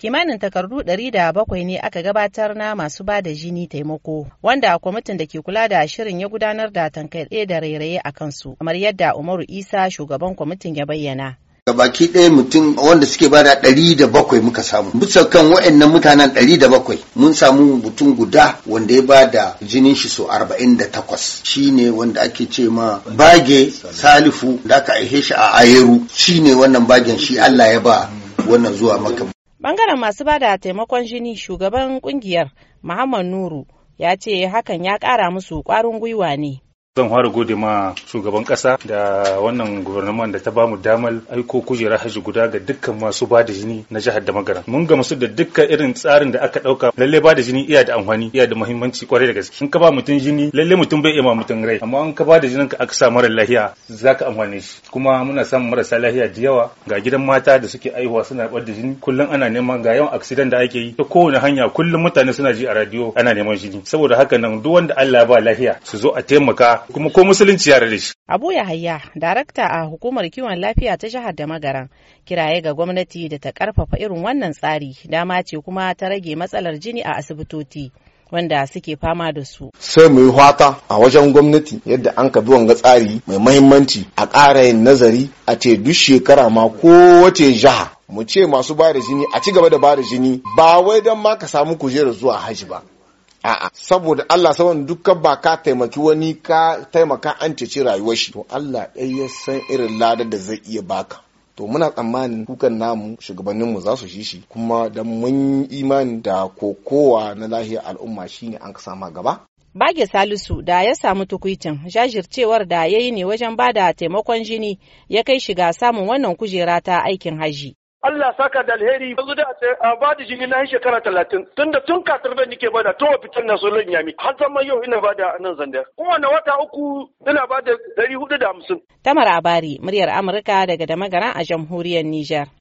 kimanin takardu ɗari da bakwai ne aka gabatar na masu ba da jini taimako wanda kwamitin da ke kula da shirin ya gudanar da tankaɗe da rairaye a kansu kamar yadda umaru isa shugaban kwamitin ya bayyana. Baki ɗaya mutum wanda suke ba da ɗari da bakwai muka samu. Bisa kan wa'annan mutanen ɗari da bakwai mun samu mutum guda wanda ya ba da jinin shi so arba'in da takwas. Shi ne wanda ake ce ma bage salifu da aka aihe shi a ayeru. Shi ne wannan bagen shi allah ya ba wannan zuwa maka ɓangaren masu ba da taimakon jini shugaban ƙungiyar muhammad nuru ya ce hakan ya ƙara musu ƙwarin gwiwa ne. Zan fara gode ma shugaban kasa da wannan gwamnatin da ta ba mu damar aiko kujera haji guda ga dukkan masu ba da jini na jihar da magana mun ga musu da dukkan irin tsarin da aka ɗauka lalle ba da jini iya da amfani iya da muhimmanci ƙwarai da gaske. In ka ba mutum jini lalle mutum bai iya mutum rai. Amma in ka ba da jinin ka aka sa mara lahiya zaka amfane shi. Kuma muna samun marasa lahiya da yawa. Ga gidan mata da suke aihuwa suna bar da jini. Kullum ana neman ga yawan accident da ake yi. Ta kowane hanya kullum mutane suna ji a radio ana neman jini. Saboda haka nan duk wanda Allah ba lahiya su zo a taimaka kuma ko musulunci ya da shi. Abu Yahaya, darakta a hukumar kiwon lafiya ta jihar da magaran, kiraye ga gwamnati da ta ƙarfafa irin wannan tsari dama ce kuma ta rage matsalar jini a asibitoci. wanda suke fama da su. Sai mu yi hwata a wajen gwamnati yadda an ka bi wanga tsari mai mahimmanci a ƙara yin nazari a ce duk shekara ma kowace jiha mu ce masu ba da jini a ci gaba da ba da jini ba wai don ma ka samu kujerar zuwa haji ba. A'a, saboda Allah saboda dukkan ba ka taimaki wani ka taimaka an ceci rayuwar shi. To Allah ɗaya ya san irin ladar da zai iya baka. To muna tsammanin kukan namu shugabanninmu za su shi shi kuma da mun imani da kokowa na lahiyar al'umma shine an ka sama gaba. Bage Salisu da ya samu tukuicin jajircewar da ya yi ne wajen ba da taimakon jini ya kai shiga samun wannan kujera ta aikin haji. Allah saka da alheri yanzu da a ba da jini na shekara talatin tun da tun ƙasar da nike ba da to fitar na solon yami har zama yau ina ba da nan zandar kowane wata uku ina ba da dari huɗu da hamsin. Tamar Abari muryar Amurka daga Damagara a jamhuriyar Nijar.